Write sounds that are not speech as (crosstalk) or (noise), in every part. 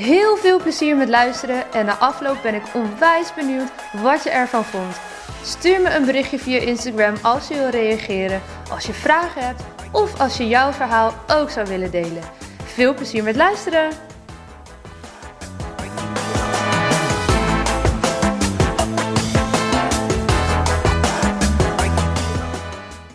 Heel veel plezier met luisteren en na afloop ben ik onwijs benieuwd wat je ervan vond. Stuur me een berichtje via Instagram als je wil reageren, als je vragen hebt of als je jouw verhaal ook zou willen delen. Veel plezier met luisteren!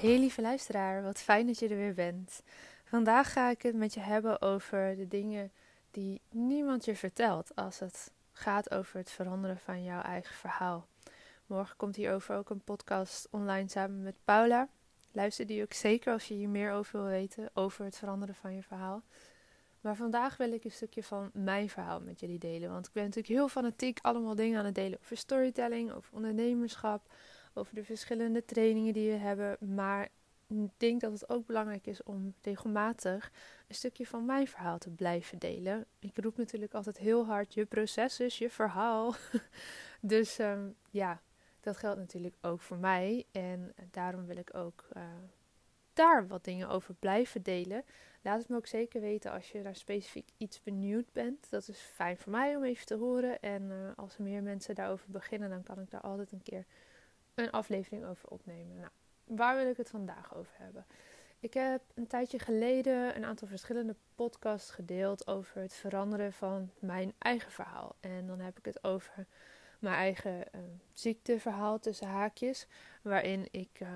Hey lieve luisteraar, wat fijn dat je er weer bent. Vandaag ga ik het met je hebben over de dingen die niemand je vertelt als het gaat over het veranderen van jouw eigen verhaal. Morgen komt hierover ook een podcast online samen met Paula. Luister die ook zeker als je hier meer over wil weten, over het veranderen van je verhaal. Maar vandaag wil ik een stukje van mijn verhaal met jullie delen. Want ik ben natuurlijk heel fanatiek allemaal dingen aan het delen over storytelling, over ondernemerschap, over de verschillende trainingen die we hebben. Maar denk dat het ook belangrijk is om regelmatig een stukje van mijn verhaal te blijven delen. Ik roep natuurlijk altijd heel hard: je proces is je verhaal. (laughs) dus um, ja, dat geldt natuurlijk ook voor mij. En daarom wil ik ook uh, daar wat dingen over blijven delen. Laat het me ook zeker weten als je daar specifiek iets benieuwd bent. Dat is fijn voor mij om even te horen. En uh, als er meer mensen daarover beginnen, dan kan ik daar altijd een keer een aflevering over opnemen. Nou, waar wil ik het vandaag over hebben? Ik heb een tijdje geleden een aantal verschillende podcasts gedeeld over het veranderen van mijn eigen verhaal. En dan heb ik het over mijn eigen uh, ziekteverhaal tussen haakjes. Waarin ik uh,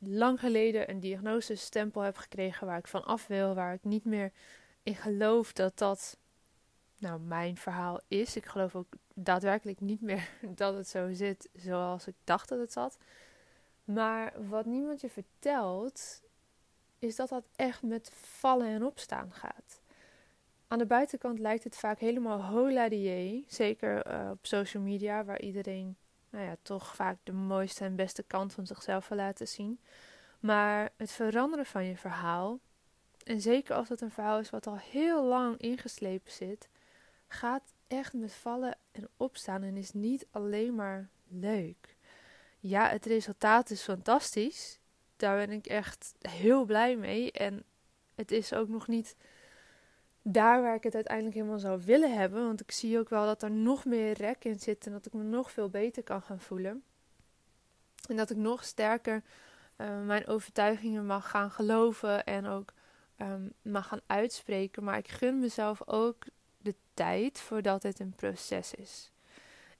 lang geleden een diagnosestempel heb gekregen waar ik van af wil. Waar ik niet meer in geloof dat dat nou mijn verhaal is. Ik geloof ook daadwerkelijk niet meer (laughs) dat het zo zit zoals ik dacht dat het zat. Maar wat niemand je vertelt, is dat dat echt met vallen en opstaan gaat. Aan de buitenkant lijkt het vaak helemaal hola die Zeker uh, op social media, waar iedereen nou ja, toch vaak de mooiste en beste kant van zichzelf wil laten zien. Maar het veranderen van je verhaal, en zeker als het een verhaal is wat al heel lang ingeslepen zit, gaat echt met vallen en opstaan en is niet alleen maar leuk. Ja, het resultaat is fantastisch. Daar ben ik echt heel blij mee. En het is ook nog niet daar waar ik het uiteindelijk helemaal zou willen hebben. Want ik zie ook wel dat er nog meer rek in zit en dat ik me nog veel beter kan gaan voelen. En dat ik nog sterker uh, mijn overtuigingen mag gaan geloven en ook um, mag gaan uitspreken. Maar ik gun mezelf ook de tijd voordat het een proces is.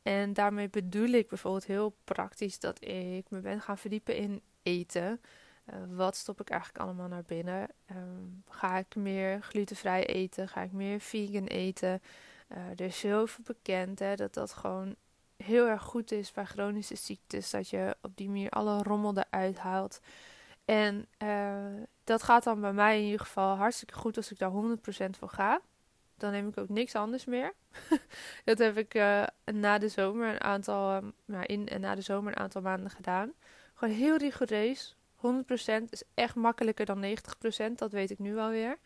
En daarmee bedoel ik bijvoorbeeld heel praktisch dat ik me ben gaan verdiepen in eten. Uh, wat stop ik eigenlijk allemaal naar binnen? Um, ga ik meer glutenvrij eten? Ga ik meer vegan eten? Uh, er is heel veel bekend hè, dat dat gewoon heel erg goed is bij chronische ziektes. Dat je op die manier alle rommel eruit haalt. En uh, dat gaat dan bij mij in ieder geval hartstikke goed als ik daar 100% voor ga. Dan neem ik ook niks anders meer. (laughs) dat heb ik na de zomer een aantal, um, nou, in en na de zomer een aantal maanden gedaan. Gewoon heel rigoureus, 100% is echt makkelijker dan 90%, dat weet ik nu alweer.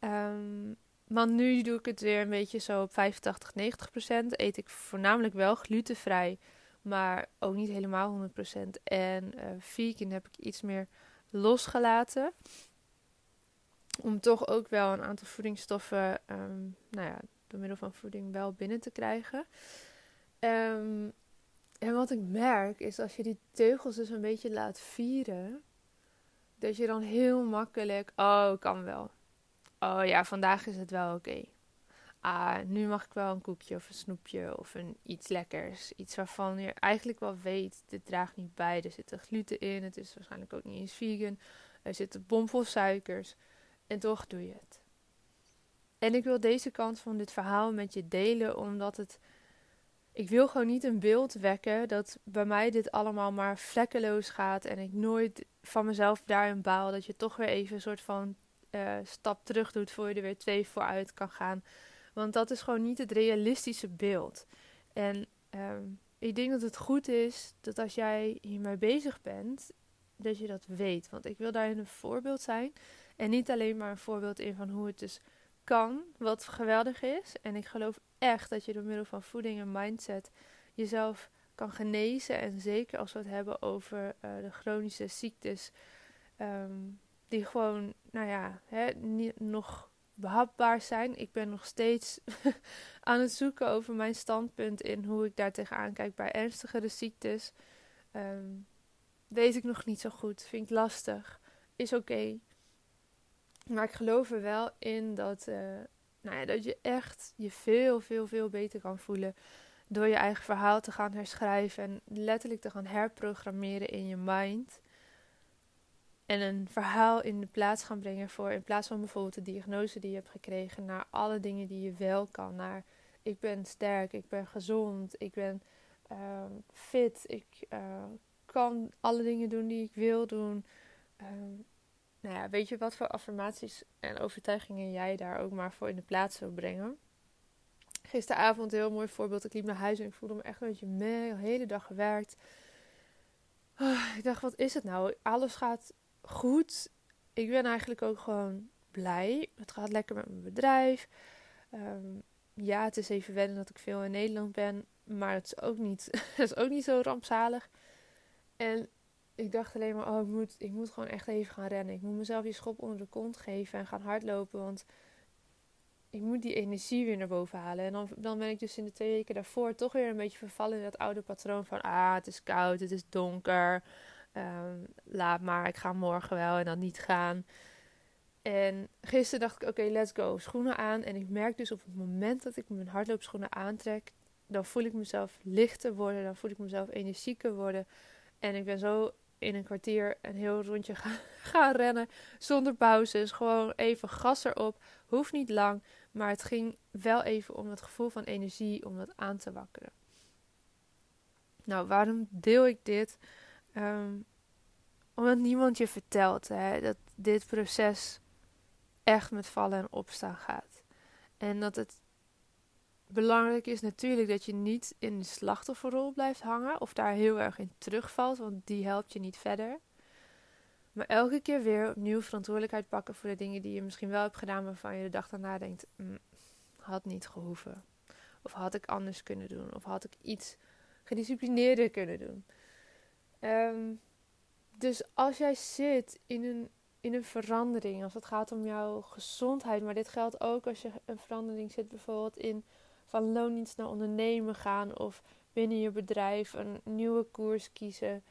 Um, maar nu doe ik het weer een beetje zo op 85, 90%. Eet ik voornamelijk wel glutenvrij, maar ook niet helemaal 100%. En uh, vegan heb ik iets meer losgelaten. Om toch ook wel een aantal voedingsstoffen, um, nou ja, door middel van voeding wel binnen te krijgen. Um, en wat ik merk is als je die teugels dus een beetje laat vieren, dat je dan heel makkelijk, oh, kan wel. Oh ja, vandaag is het wel oké. Ah, nu mag ik wel een koekje of een snoepje of een iets lekkers. Iets waarvan je eigenlijk wel weet, dit draagt niet bij. Er zit gluten in, het is waarschijnlijk ook niet eens vegan. Er zitten bomvol suikers. En toch doe je het. En ik wil deze kant van dit verhaal met je delen, omdat het ik wil gewoon niet een beeld wekken dat bij mij dit allemaal maar vlekkeloos gaat en ik nooit van mezelf daarin baal. Dat je toch weer even een soort van uh, stap terug doet voor je er weer twee vooruit kan gaan. Want dat is gewoon niet het realistische beeld. En ehm, ik denk dat het goed is dat als jij hiermee bezig bent, dat je dat weet. Want ik wil daarin een voorbeeld zijn. En niet alleen maar een voorbeeld in van hoe het dus kan, wat geweldig is. En ik geloof echt dat je door middel van voeding en mindset jezelf kan genezen. En zeker als we het hebben over uh, de chronische ziektes, ehm, die gewoon, nou ja, hè, niet, nog behapbaar zijn. Ik ben nog steeds (laughs) aan het zoeken over mijn standpunt in hoe ik daar tegenaan kijk bij ernstigere ziektes. Um, weet ik nog niet zo goed. Vind ik lastig. Is oké. Maar ik geloof er wel in dat, uh, nou ja, dat je echt je veel, veel, veel beter kan voelen. Door je eigen verhaal te gaan herschrijven en letterlijk te gaan herprogrammeren in je mind. En een verhaal in de plaats gaan brengen voor, in plaats van bijvoorbeeld de diagnose die je hebt gekregen, naar alle dingen die je wel kan. Naar ik ben sterk, ik ben gezond, ik ben uh, fit, ik uh, kan alle dingen doen die ik wil doen. Um, nou ja, weet je wat voor affirmaties en overtuigingen jij daar ook maar voor in de plaats wil brengen? Gisteravond een heel mooi voorbeeld. Ik liep naar huis en ik voelde me echt een beetje mee. De hele dag gewerkt. Oh, ik dacht, wat is het nou? Alles gaat goed. Ik ben eigenlijk ook gewoon blij. Het gaat lekker met mijn bedrijf. Um, ja, het is even wennen dat ik veel in Nederland ben. Maar het is ook niet, (laughs) het is ook niet zo rampzalig. En ik dacht alleen maar, oh, ik moet, ik moet gewoon echt even gaan rennen. Ik moet mezelf die schop onder de kont geven en gaan hardlopen. Want ik moet die energie weer naar boven halen. En dan, dan ben ik dus in de twee weken daarvoor toch weer een beetje vervallen in dat oude patroon van... Ah, het is koud, het is donker. Ehm, laat maar, ik ga morgen wel en dan niet gaan. En gisteren dacht ik, oké, let's go. Schoenen aan. En ik merk dus op het moment dat ik mijn hardloopschoenen aantrek... dan voel ik mezelf lichter worden. Dan voel ik mezelf energieker worden. En ik ben zo in een kwartier een heel rondje gaan, (laughs) gaan rennen. Zonder pauzes. Gewoon even gas erop. Hoeft niet lang. Maar het ging wel even om het gevoel van energie. Om dat aan te wakkeren. Nou, waarom deel ik dit? Um, omdat niemand je vertelt hè, dat dit proces echt met vallen en opstaan gaat. En dat het belangrijk is natuurlijk dat je niet in de slachtofferrol blijft hangen of daar heel erg in terugvalt, want die helpt je niet verder. Maar elke keer weer opnieuw verantwoordelijkheid pakken voor de dingen die je misschien wel hebt gedaan, waarvan je de dag daarna denkt: mm, had niet gehoeven. Of had ik anders kunnen doen. Of had ik iets gedisciplineerder kunnen doen. Ehm, dus als jij zit in een, in een verandering, als het gaat om jouw gezondheid, maar dit geldt ook als je een verandering zit, bijvoorbeeld in van loondienst naar ondernemen gaan of binnen je bedrijf een nieuwe koers kiezen.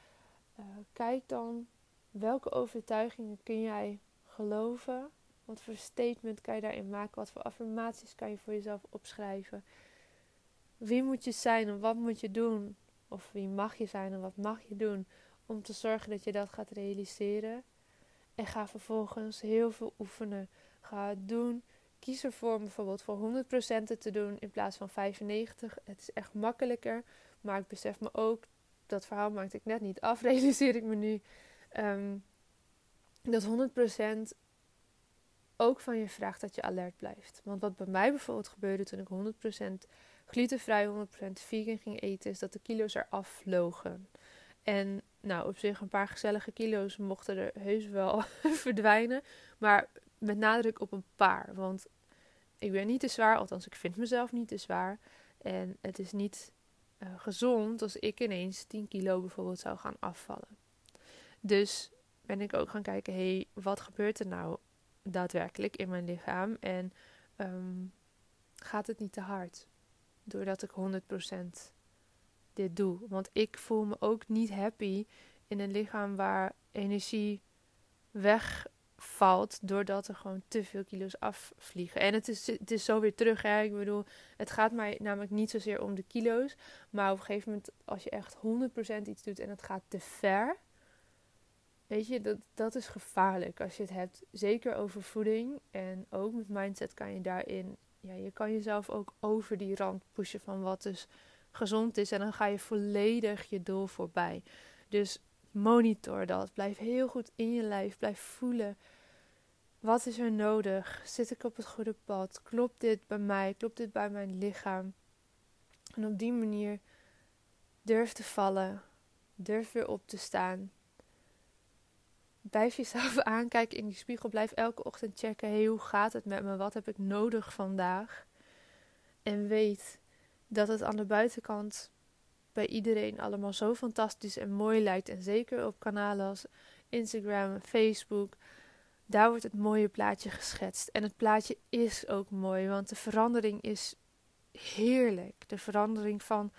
Uh, kijk dan welke overtuigingen kun jij geloven? Wat voor statement kan je daarin maken? Wat voor affirmaties kan je voor jezelf opschrijven? Wie moet je zijn en wat moet je doen? Of wie mag je zijn en wat mag je doen? Om te zorgen dat je dat gaat realiseren. En ga vervolgens heel veel oefenen. Ga doen kies ervoor om bijvoorbeeld voor 100% te doen in plaats van 95%. Het is echt makkelijker. Maar ik besef me ook, dat verhaal maakte ik net niet af, (laughs) realiseer ik me nu. Um, dat 100% ook van je vraagt dat je alert blijft. Want wat bij mij bijvoorbeeld gebeurde toen ik 100% glutenvrij, 100% vegan ging eten, is dat de kilo's eraf vlogen. En nou, op zich een paar gezellige kilo's mochten er heus wel (laughs) verdwijnen. Maar met nadruk op een paar. Want ik ben niet te zwaar, althans ik vind mezelf niet te zwaar. En het is niet uh, gezond als ik ineens 10 kilo bijvoorbeeld zou gaan afvallen. Dus ben ik ook gaan kijken, hé, hey, wat gebeurt er nou daadwerkelijk in mijn lichaam? En um, gaat het niet te hard? Doordat ik 100% dit doe. Want ik voel me ook niet happy in een lichaam waar energie weg valt doordat er gewoon te veel kilo's afvliegen. En het is, het is zo weer terug. Hè? Ik bedoel, het gaat mij namelijk niet zozeer om de kilo's. Maar op een gegeven moment, als je echt 100% iets doet en het gaat te ver. Weet je, dat, dat is gevaarlijk als je het hebt. Zeker over voeding. En ook met mindset kan je daarin. Ja, je kan jezelf ook over die rand pushen van wat dus gezond is. En dan ga je volledig je doel voorbij. Dus monitor dat. Blijf heel goed in je lijf. Blijf voelen. Wat is er nodig? Zit ik op het goede pad? Klopt dit bij mij? Klopt dit bij mijn lichaam? En op die manier durf te vallen, durf weer op te staan. Blijf jezelf (laughs) aankijken in die spiegel. Blijf elke ochtend checken: hey, hoe gaat het met me? Wat heb ik nodig vandaag? En weet dat het aan de buitenkant bij iedereen allemaal zo fantastisch en mooi lijkt. En zeker op kanalen als Instagram, Facebook. Daar wordt het mooie plaatje geschetst. En het plaatje is ook mooi, want de verandering is heerlijk. De verandering van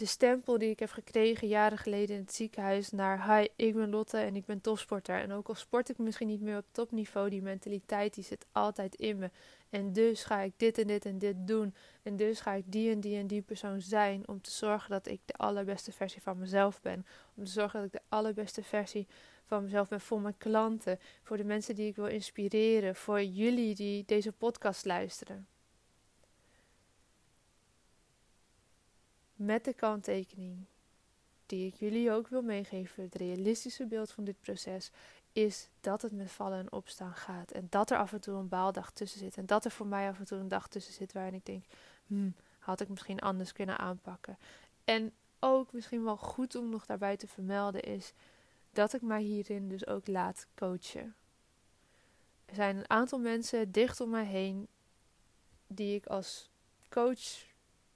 de stempel die ik heb gekregen jaren geleden in het ziekenhuis naar hi, ik ben Lotte en ik ben topsporter. En ook al sport ik misschien niet meer op topniveau, die mentaliteit die zit altijd in me. En dus ga ik dit en dit en dit doen. En dus ga ik die en die en die persoon zijn om te zorgen dat ik de allerbeste versie van mezelf ben. Om te zorgen dat ik de allerbeste versie van mezelf ben voor mijn klanten, voor de mensen die ik wil inspireren, voor jullie die deze podcast luisteren. Met de kanttekening die ik jullie ook wil meegeven, het realistische beeld van dit proces, is dat het met vallen en opstaan gaat. En dat er af en toe een baaldag tussen zit. En dat er voor mij af en toe een dag tussen zit waarin ik denk, hmm, had ik misschien anders kunnen aanpakken. En ook misschien wel goed om nog daarbij te vermelden is dat ik mij hierin dus ook laat coachen. Er zijn een aantal mensen dicht om mij heen die ik als coach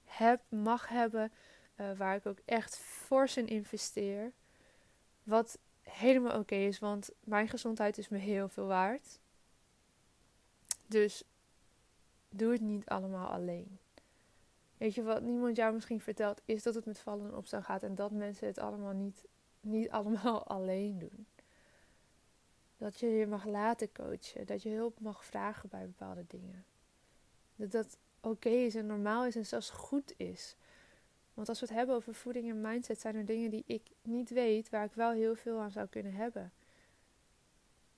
heb, mag hebben, uh, waar ik ook echt fors in investeer. Wat helemaal oké is, want mijn gezondheid is me heel veel waard. Dus doe het niet allemaal alleen. Weet je wat niemand jou misschien vertelt, is dat het met vallen en opstaan gaat en dat mensen het allemaal niet, niet (laughs) allemaal alleen doen. Dat je je mag laten coachen, dat je hulp mag vragen bij bepaalde dingen. Dat dat oké is en normaal is en zelfs goed is. Want als we het hebben over voeding en mindset, zijn er dingen die ik niet weet, waar ik wel heel veel aan zou kunnen hebben.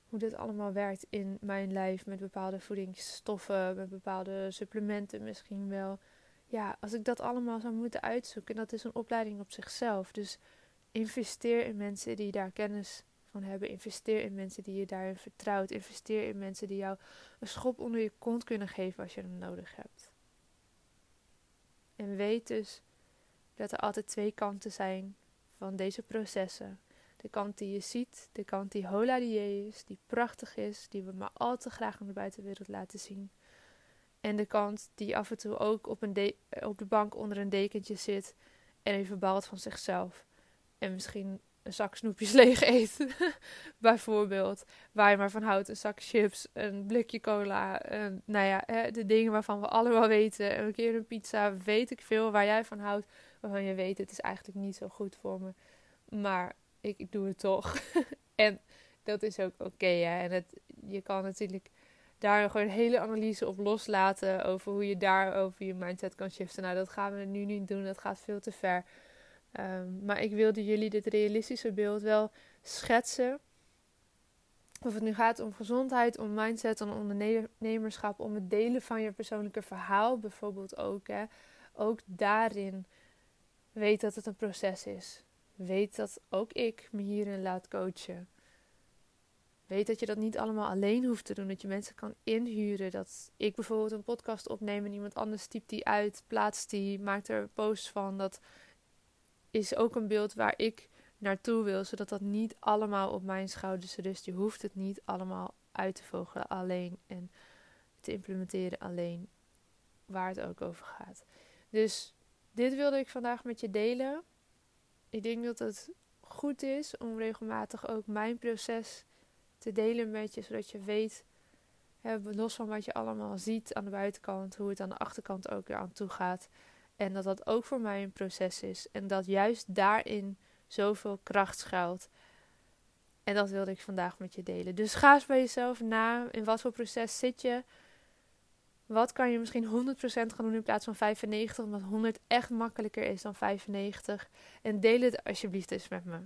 Hoe dit allemaal werkt in mijn lijf met bepaalde voedingsstoffen, met bepaalde supplementen misschien wel. Ja, als ik dat allemaal zou moeten uitzoeken, dat is een opleiding op zichzelf. Dus investeer in mensen die daar kennis van hebben. Investeer in mensen die je daarin vertrouwt. Investeer in mensen die jou een schop onder je kont kunnen geven als je hem nodig hebt. En weet dus dat er altijd twee kanten zijn van deze processen. De kant die je ziet, de kant die hola die is, die prachtig is, die we maar al te graag aan de buitenwereld laten zien. En de kant die af en toe ook op, een op de bank onder een dekentje zit en even balt van zichzelf. En misschien een zak snoepjes (laughs) leeg eet. Bijvoorbeeld. Waar je maar van houdt. Een zak chips, een blikje cola. nou ja, hè, de dingen waarvan we allemaal weten. Een keer een pizza, weet ik veel. Waar jij van houdt. Waarvan je weet, het is eigenlijk niet zo goed voor me. Maar ik, doe het toch. (laughs) en dat is ook oké. en het, je kan natuurlijk daar gewoon een hele analyse op loslaten. Over hoe je daar over je mindset kan shiften. Nou, dat gaan we nu niet doen. Dat gaat veel te ver. Ehm, maar ik wilde jullie dit realistische beeld wel schetsen. Of het nu gaat om gezondheid, om mindset, om ondernemerschap, om het delen van je persoonlijke verhaal bijvoorbeeld ook. Hè. Ook daarin weet dat het een proces is. Weet dat ook ik me hierin laat coachen. Weet dat je dat niet allemaal alleen hoeft te doen. Dat je mensen kan inhuren. Dat ik bijvoorbeeld een podcast opneem en iemand anders typt die uit, plaatst die, maakt er posts van. Dat is ook een beeld waar ik naartoe wil, zodat dat niet allemaal op mijn schouders rust. Je hoeft het niet allemaal uit te vogelen alleen en te implementeren alleen, waar het ook over gaat. Dus dit wilde ik vandaag met je delen. Ik denk dat het goed is om regelmatig ook mijn proces te delen met je, zodat je weet, hè, los van wat je allemaal ziet aan de buitenkant, hoe het aan de achterkant ook weer aan toe gaat. En dat dat ook voor mij een proces is. En dat juist daarin zoveel kracht schuilt. En dat wilde ik vandaag met je delen. Dus ga eens bij jezelf na. In wat voor proces zit je? Wat kan je misschien 100% gaan doen in plaats van 95? Omdat 100 echt makkelijker is dan 95. En deel het alsjeblieft eens met me.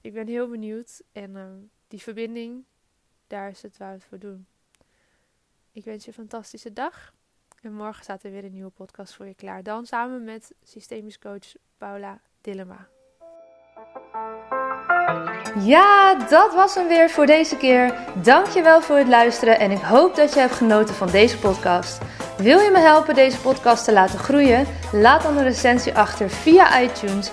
Ik ben heel benieuwd. En uh, die verbinding, daar is het waar we het voor doen. Ik wens je een fantastische dag. En morgen staat er weer een nieuwe podcast voor je klaar. Dan samen met systemisch coach Paula Dillema. Ja, dat was hem weer voor deze keer. Dankjewel voor het luisteren en ik hoop dat je hebt genoten van deze podcast. Wil je me helpen deze podcast te laten groeien? Laat dan een recensie achter via iTunes